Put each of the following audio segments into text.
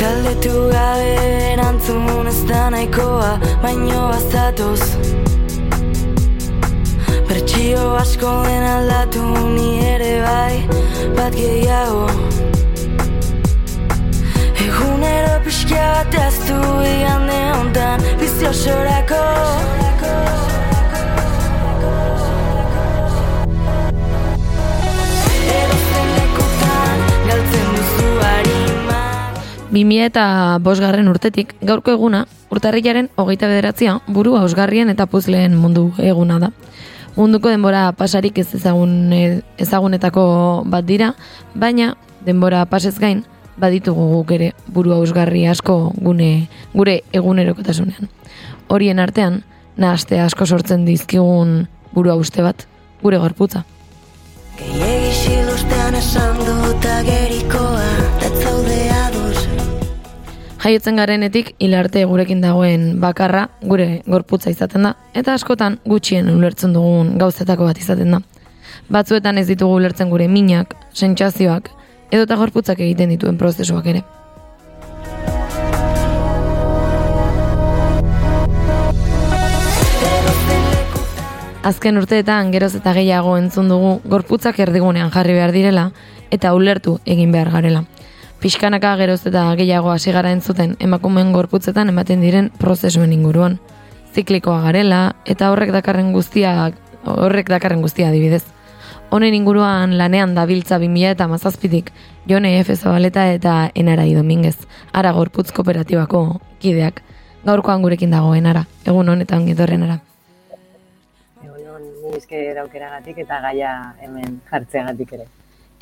Galdetu gabe erantzun ez da nahikoa Baino azatoz Bertxio asko den aldatu ni ere bai Bat gehiago. Egunero pixka bat ez du igande ontan Bizio sorako Bimia eta bosgarren urtetik, gaurko eguna, urtarrilaren hogeita bederatzia, buru hausgarrien eta puzleen mundu eguna da. Munduko denbora pasarik ez ezagun, ezagunetako bat dira, baina denbora pasez gain, baditugu guk ere buru hausgarri asko gune, gure egunerokotasunean. Horien artean, nahaste asko sortzen dizkigun buru hauste bat, gure gorputza. Gehiagisi esan dut agerikoa, datzaude ados Jaiotzen garenetik hilarte gurekin dagoen bakarra gure gorputza izaten da eta askotan gutxien ulertzen dugun gauzetako bat izaten da. Batzuetan ez ditugu ulertzen gure minak, sentsazioak edota gorputzak egiten dituen prozesuak ere. Azken urteetan geroz eta gehiago entzun dugu gorputzak erdigunean jarri behar direla eta ulertu egin behar garela pixkanaka geroz eta gehiago hasi gara entzuten emakumeen gorputzetan ematen diren prozesuen inguruan. Ziklikoa garela eta horrek dakarren guztia horrek dakarren guztia adibidez. Honen inguruan lanean dabiltza 2000 eta mazazpitik Jone F. Zabaleta eta Enarai Dominguez, ara gorputz kooperatibako kideak. Gaurkoan gurekin dago Enara, egun honetan gitorren ara. Egun hon, esker aukeragatik eta gaia hemen jartzeagatik ere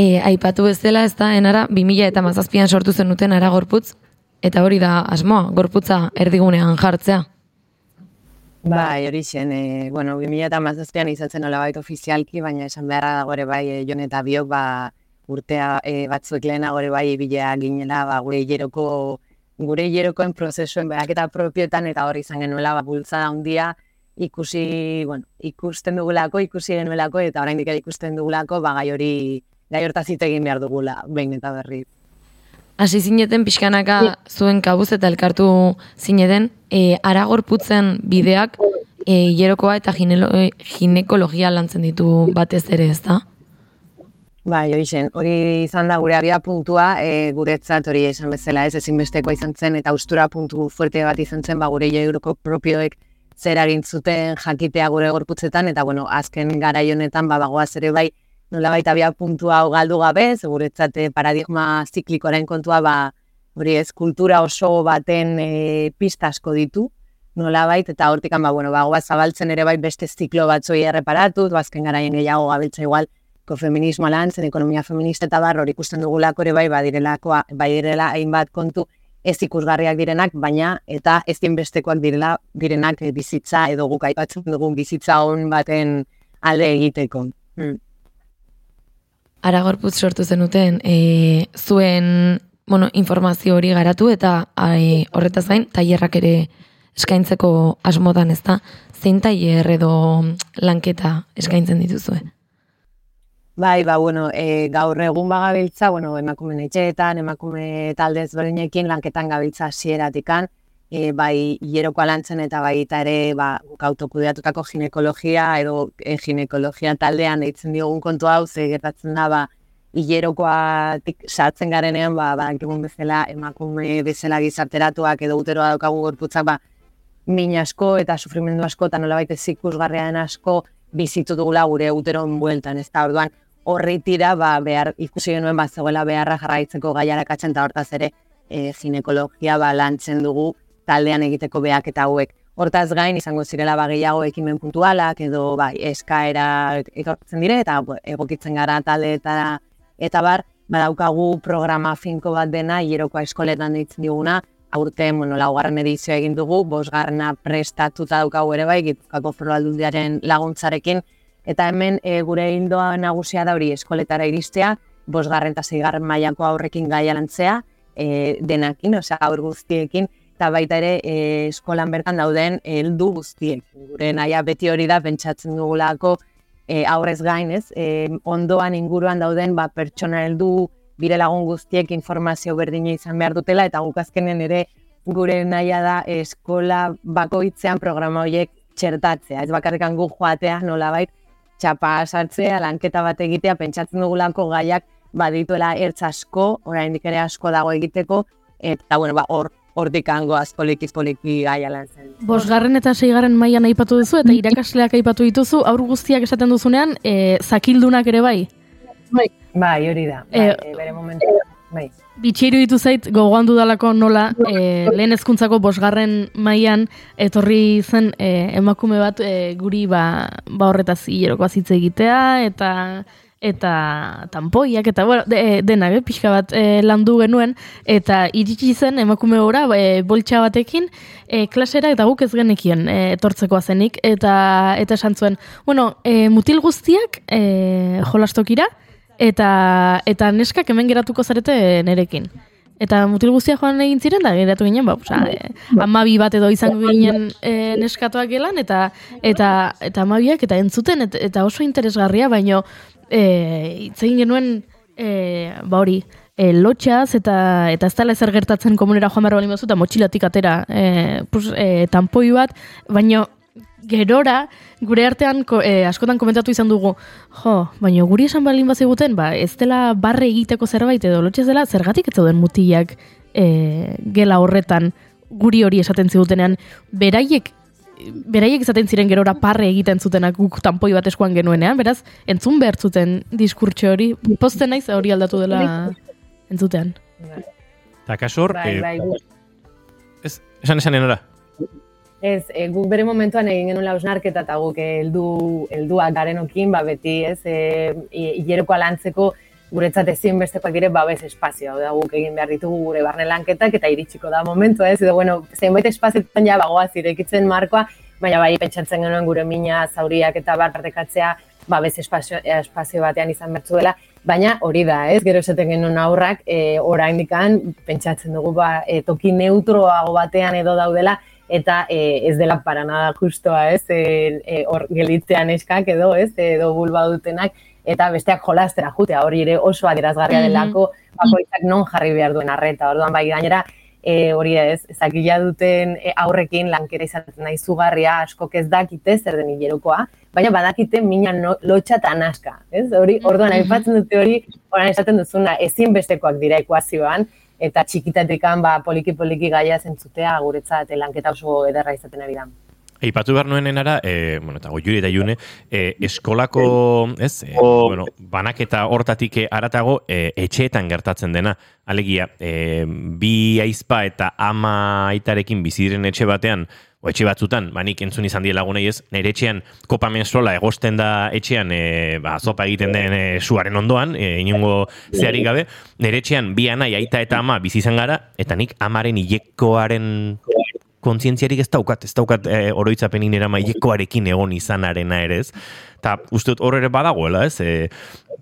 e, aipatu bezala ez da, enara, 2000 eta mazazpian sortu zenuten ara gorputz, eta hori da asmoa, gorputza erdigunean jartzea. Bai, hori zen, e, bueno, 2000 eta mazazpian izatzen nola baita ofizialki, baina esan beharra da gore bai, e, jon eta biok, ba, urtea e, batzuek lehena gore bai, bilea ginela, ba, gure hieroko, gure hierokoen prozesuen behak eta propioetan, eta hori izan genuela, ba, bultza handia, ikusi, bueno, ikusten dugulako, ikusi genuelako, eta orain ikusten dugulako, ba, gai hori, gai hortaz egin behar dugula, behin eta berri. Hasi zineten pixkanaka zuen kabuz eta elkartu zineten, e, aragorputzen bideak e, hierokoa eta e, ginekologia lantzen ditu batez ere ez da? Bai, hori zen, hori izan da gure abia puntua, e, guretzat hori esan bezala ez ezinbestekoa izan zen, eta ustura puntu fuerte bat izan zen, ba, gure euroko propioek zer zuten jakitea gure gorputzetan, eta bueno, azken garaionetan, ba, bagoaz ere bai, nola baita bia puntua hau galdu gabe, seguretzat paradigma ziklikoaren kontua, ba, hori ez, kultura oso baten e, pista asko ditu, nola baita, eta hortikan, ba, bueno, ba, zabaltzen ere bai beste ziklo batzoi erreparatu, bazken garaien gehiago gabiltza igual, feminismo lan, zen ekonomia feminista eta bar, hori ikusten dugulako ere bai, badirelakoa, bai direla hainbat kontu ez ikusgarriak direnak, baina eta ez bestekoak direla direnak bizitza edo guk aipatzen dugun bizitza hon baten alde egiteko. Hmm. Aragorputz sortu zenuten e, zuen bueno, informazio hori garatu eta e, horretaz gain tailerrak ere eskaintzeko asmotan ez da. Zein tailer edo lanketa eskaintzen dituzue? Bai, ba, bueno, e, gaur egun bagabiltza, bueno, emakume etxeetan, emakume taldez berdinekin lanketan gabiltza hasieratikan, e, bai hieroko alantzen eta bai eta ere ba, autokudeatutako ginekologia edo e, ginekologia taldean eitzen diogun kontu hau, ze gertatzen da, ba, hilerokoa sartzen garenean, ba, ba, egun bezala, emakume bezala gizarteratuak edo uteroa daukagu gorputzak, ba, min asko eta sufrimendu asko eta nola baita zikusgarriaren asko bizitu dugula gure uteron bueltan, ez da, orduan, horri tira, ba, behar, ikusi genuen bat zegoela beharra jarraitzeko gaiarak atzen eta hortaz ere, e, ginekologia ba, lantzen dugu taldean egiteko beak eta hauek. Hortaz gain izango zirela ba gehiago ekimen puntualak edo bai eskaera etortzen dire eta egokitzen gara talde eta eta bar badaukagu programa finko bat dena hierokoa eskoletan ditzen diguna aurte bueno laugarren edizioa egin dugu bosgarrena prestatuta daukagu ere bai Gipuzkoako Foru laguntzarekin eta hemen e, gure indoa nagusia da hori eskoletara iristea bosgarren eta seigarren mailako aurrekin gaia lantzea e, denakin, osea aur guztiekin eta baita ere e, eskolan bertan dauden heldu guztiek. Gure naia beti hori da pentsatzen dugulako e, aurrez gain, ez? E, ondoan inguruan dauden ba, pertsona heldu bire lagun guztiek informazio berdina izan behar dutela, eta guk azkenen ere gure naia da eskola bakoitzean programa horiek txertatzea. Ez bakarrikan gu joatea nolabait txapa sartzea, lanketa bat egitea, pentsatzen dugulako gaiak badituela ertz asko, oraindik ere asko dago egiteko, eta bueno, ba, hor hortik hango poliki gaia lan zen. Bosgarren eta seigarren mailan aipatu duzu eta irakasleak aipatu dituzu, aur guztiak esaten duzunean, e, zakildunak ere bai? Bai, bai hori da. Bai, e, bere momentu, bai. Bitxiru ditu zait, gogoan dudalako nola, e, lehen ezkuntzako bosgarren mailan etorri zen e, emakume bat e, guri ba, ba horretaz hileroko azitze egitea, eta eta tanpoiak eta bueno, de, denak, eh, pixka bat eh, landu genuen eta iritsi zen emakume gora eh, boltsa batekin eh, klasera eta guk ez genekien eh, etortzeko zenik eta eta esan zuen, bueno, eh, mutil guztiak eh, jolastokira eta eta neskak hemen geratuko zarete nerekin. Eta mutil guztia joan egin ziren da geratu ginen, ba, oza, eh, amabi bat edo izango ginen eh, neskatoak gelan, eta eta eta amabiak eta entzuten, eta oso interesgarria, baino e, genuen e, ba hori e, lotxaz eta eta ez dela ezer gertatzen komunera joan behar bali eta motxilatik atera e, pus, e, tampoi bat, baina gerora gure artean e, askotan komentatu izan dugu jo, baina guri esan balin bat ziguten, ba, ez dela barre egiteko zerbait edo lotxez dela zergatik ez zauden mutilak e, gela horretan guri hori esaten zigutenean beraiek beraiek izaten ziren gerora parre egiten zutenak guk tanpoi bat eskuan genuenean, beraz, entzun behar zuten diskurtso hori, posten naiz hori aldatu dela entzutean. Eta kasor, bai, eh, bai, ez, esan esan enora? Ez, e, guk bere momentuan egin genuen lausnarketa eta guk heldu helduak garenokin, ba beti, ez, e, hileroko alantzeko guretzat ezin bestekoak dire babes espazio, da guk egin behar ditugu gure barne lanketak eta iritsiko da momentu, ez, edo bueno, zenbait espazioetan ja bagoa zirekitzen markoa, baina bai pentsatzen genuen gure mina zauriak eta bar partekatzea babes espazio, espazio batean izan bertzuela, baina hori da, ez, gero esaten genuen aurrak, e, orain pentsatzen dugu ba, e, toki neutroago batean edo daudela, eta e, ez dela para nada justoa, ez, e, e, hor gelitzean eskak edo, ez, edo bulba dutenak, eta besteak jolastera jutea, hori ere oso adierazgarria mhm. delako, bakoitzak non jarri behar duen arreta, orduan bai gainera, e, hori ez, ezakila duten e, aurrekin lankera izaten nahi zugarria, asko ez dakite zer den hilerokoa, baina badakite mina no, lotxa eta naska, ez? Hori, mhm. orduan, aipatzen dute hori, orain esaten duzuna, ezin bestekoak dira ekuazioan, eta txikitatekan ba, poliki-poliki gaia zentzutea guretzat lanketa oso ederra izaten ari da. Eipatu behar nuenen ara, e, bueno, eta goiuri eta june, e, eskolako, ez, e, bueno, banaketa hortatik aratago e, etxeetan gertatzen dena. Alegia, e, bi aizpa eta ama aitarekin biziren etxe batean, o etxe batzutan, banik entzun izan die lagunei ez, nire etxean kopa menstruala egosten da etxean, e, ba, zopa egiten den e, suaren ondoan, e, inungo zeharik gabe, nire etxean bi anai aita eta ama bizi izan gara, eta nik amaren hilekoaren kontzientziarik ez daukat, ez daukat e, oroitzapenin era maiekoarekin egon izanarena ere ez. Eta uste dut hor ere badagoela ez, e,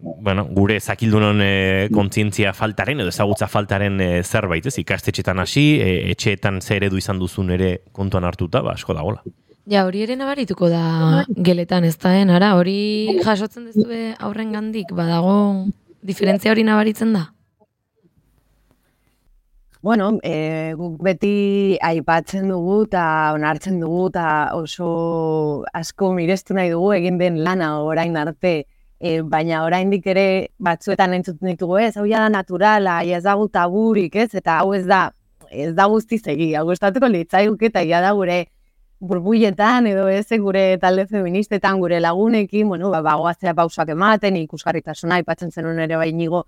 bueno, gure zakildunon e, kontzientzia faltaren edo ezagutza faltaren e, zerbait ez, ikastetxetan hasi, e, etxeetan zer edu izan duzun ere kontuan hartuta, ba, asko dagoela. Ja, hori ere nabarituko da geletan ez da, ara, hori jasotzen dezue aurren gandik, badago diferentzia hori nabaritzen da? Bueno, e, guk beti aipatzen dugu eta onartzen dugu eta oso asko mirestu nahi dugu egin den lana orain arte. E, baina oraindik ere batzuetan entzuten ditugu ez, hau da naturala, ez dago taburik ez, eta hau ez da, ez da guzti zegi, hau estatuko litzaiguk eta ia da gure burbuietan edo ez gure talde feministetan gure lagunekin, bueno, ba, bagoazera pausak ematen, ikusgarritasuna aipatzen zenun ere bainigo,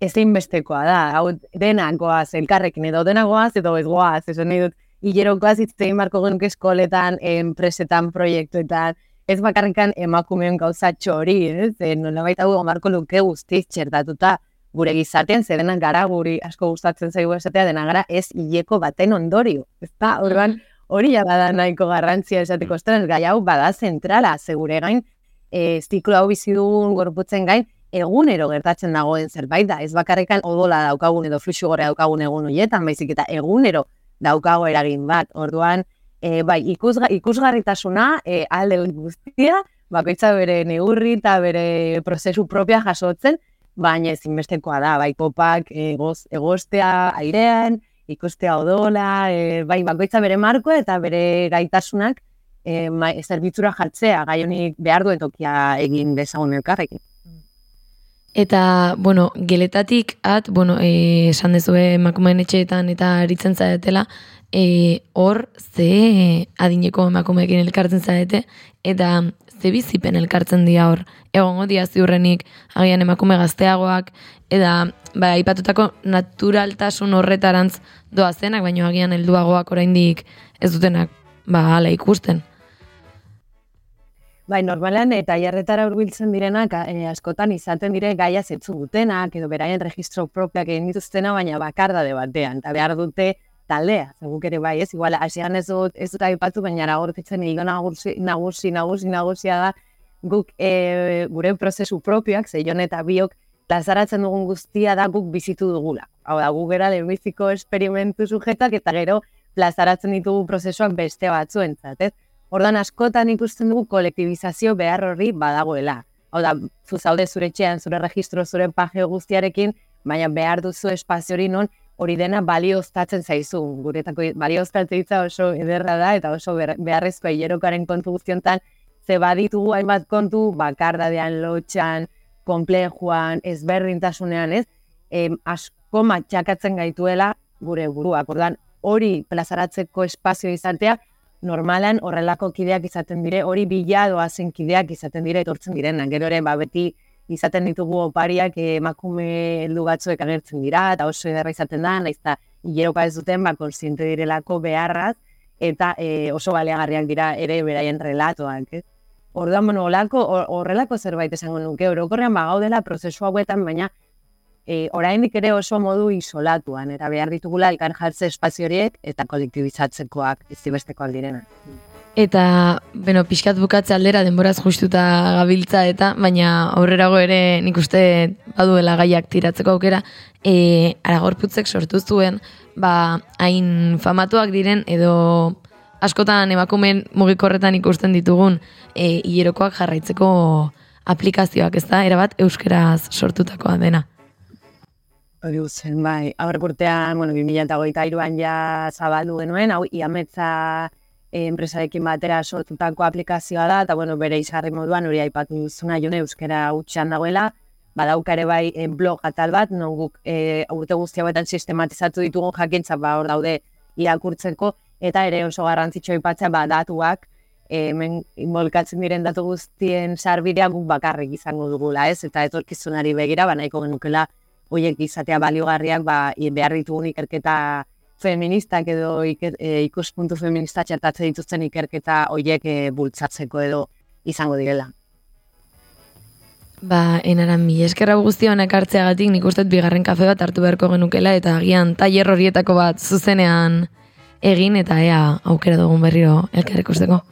ezin bestekoa da, hau denak goaz, elkarrekin edo denak goaz, edo ez goaz, esan nahi dut, hilerokoaz itzein marko genuk eskoletan, enpresetan, proiektuetan, ez bakarrikan emakumeon gauza txori, ez? E, nola baita gu marko luke guztiz txertatuta gure gizatean, ze denak gara guri asko gustatzen zaigu esatea, dena gara ez hileko baten ondorio, ez da? Orban, hori ja bada nahiko garrantzia esateko estren, gai hau bada zentrala, segure gain, e, ziklo hau bizi dugun gorputzen gain, egunero gertatzen dagoen zerbait da, ez bakarrikan odola daukagun edo fluxu gore daukagun egun horietan, baizik eta egunero daukago eragin bat. Orduan, e, bai, ikusga, ikusgarritasuna e, alde guztia, bakoitza bere neurri eta bere prozesu propia jasotzen, baina ezinbestekoa da, bai popak egoz, egostea airean, ikustea odola, e, bai bakoitza bere marko eta bere gaitasunak e, ma, zerbitzura jartzea, gai honik behar duen tokia egin bezagun elkarrekin. Eta, bueno, geletatik at, bueno, e, esan dezue emakumeen etxeetan eta aritzen zaretela, e, hor ze adineko emakumeekin elkartzen zarete, eta ze bizipen elkartzen dira hor. Egongo dia ziurrenik, agian emakume gazteagoak, eta ba, ipatutako naturaltasun horretarantz doa zenak, baino agian helduagoak oraindik ez dutenak ba, ala ikusten. Bai, normalan eta jarretara hurbiltzen direnak e, askotan izaten dire gaia zetzu dutenak edo beraien registro propioak egin dituztena, baina bakardade batean, eta behar dute taldea, zeguk ere bai, ez, igual, asian ez dut, ez dut aipatu, baina agortitzen ego nagusi, nagusi, nagusi, nagusia da, guk e, gure prozesu propioak, zeion eta biok, lazaratzen dugun guztia da guk bizitu dugula. Hau da, guk gara lehenbiziko esperimentu sujetak, eta gero, plazaratzen ditugu prozesuak beste batzuentzat, ez? Ordan askotan ikusten dugu kolektibizazio behar horri badagoela. Hau da, zu zaude zure txean, zure registro, zure pageo guztiarekin, baina behar duzu espazio hori non hori dena balioztatzen zaizu. Guretako balioztatzen oso ederra da eta oso beharrezkoa hilerokaren kontu guztiontan, ze baditugu hainbat kontu, bakardadean, lotxan, komplejuan, ezberdintasunean, ez? E, asko matxakatzen gaituela gure buruak. Ordan, hori plazaratzeko espazio izatea, normalan horrelako kideak izaten dire, hori bila doazen kideak izaten dire etortzen direnak. Gero ere, ba, beti izaten ditugu opariak emakume heldu batzuek agertzen dira, eta oso edarra izaten da, naiz eta hileroka ez duten, ba, konsiente direlako beharraz, eta e, oso baleagarriak dira ere beraien relatoak. Eh? Orduan, bueno, horrelako zerbait esango nuke, orokorrean ba, gaudela prozesu hauetan, baina e, oraindik ere oso modu isolatuan, eta behar ditugula elkar jartze espazio horiek eta kolektibizatzekoak izibestekoak direna. Eta, bueno, pixkat bukatze aldera denboraz justuta gabiltza eta, baina aurrerago ere nik uste baduela gaiak tiratzeko aukera, e, aragorputzek sortu zuen, ba, hain famatuak diren edo askotan emakumen mugikorretan ikusten ditugun e, hilerokoak jarraitzeko aplikazioak ez da, erabat euskeraz sortutakoa dena. Hori guzen, bai. Aurrek urtean, bueno, 2008an ja zabaldu genuen, hau iametza eh, enpresarekin batera sortutako aplikazioa da, eta bueno, bere izarri moduan hori aipatu duzuna jone euskera utxan dagoela, badauka ere bai eh, blog atal bat, non guk e, urte guzti hauetan sistematizatu ditugun jakintza ba hor daude irakurtzeko, eta ere oso garrantzitsua aipatzea ba datuak, hemen inbolkatzen diren datu guztien sarbidea guk bakarrik izango dugula, ez? Eta etorkizunari begira, ba nahiko genukela horiek izatea baliogarriak ba, behar ditugun ikerketa feministak edo e, ikuspuntu feminista txertatze dituzten ikerketa horiek e, bultzatzeko edo izango direla. Ba, enaran mi eskerra guzti honek hartzeagatik nik uste bigarren kafe bat hartu beharko genukela eta agian tailer horietako bat zuzenean egin eta ea aukera dugun berriro elkarrek usteko.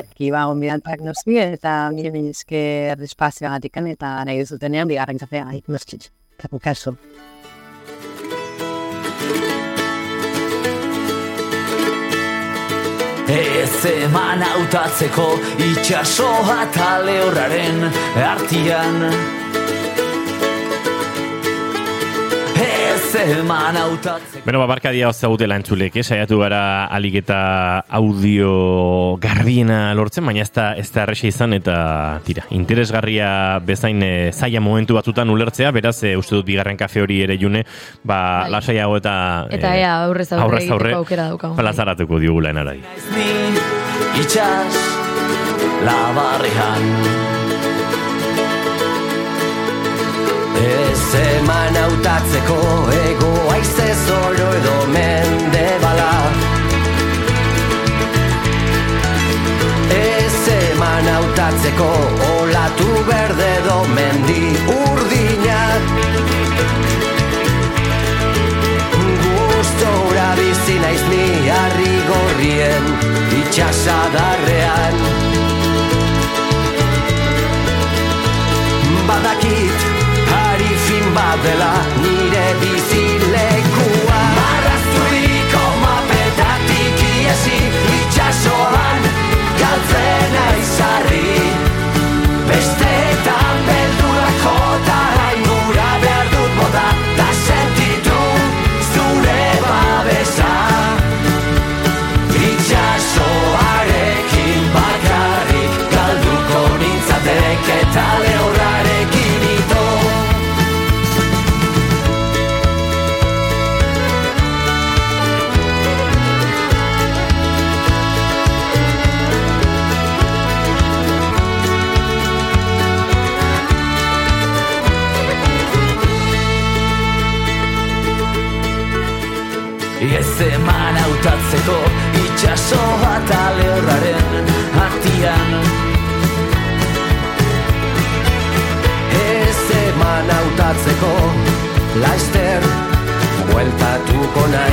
Eki ba, onbidantak noski eta mire mi esker espazioagatik eta nahi duzutenean bigarren kafea ikusten caso caso. Ez eman hautatzeko itxasoa tale horraren artian zeman autatzeko. Beno, babarka dia hozta gutela entzulek, eh? saiatu gara alik eta audio garbiena lortzen, baina ez da, ez da izan eta tira, interesgarria bezain e, zaila momentu batzutan ulertzea, beraz, e, uste dut bigarren kafe hori ere june, ba, bai. lasaiago eta... Eta ea, aurrez aurre, aurrez aurre aukera daukagun. Plazaratuko diugula enarai. Itxas, labarrihan, autatzeko ego aize zoro edo mende bala. Ez eman autatzeko olatu berde edo mendi urdina. Gustora bizi naiz mi harri gorrien itxasadarrean. Badakit badela nire bizilekua hautatzeko itxaso eta lehorraren artian Ez eman hautatzeko laizter bueltatuko naiz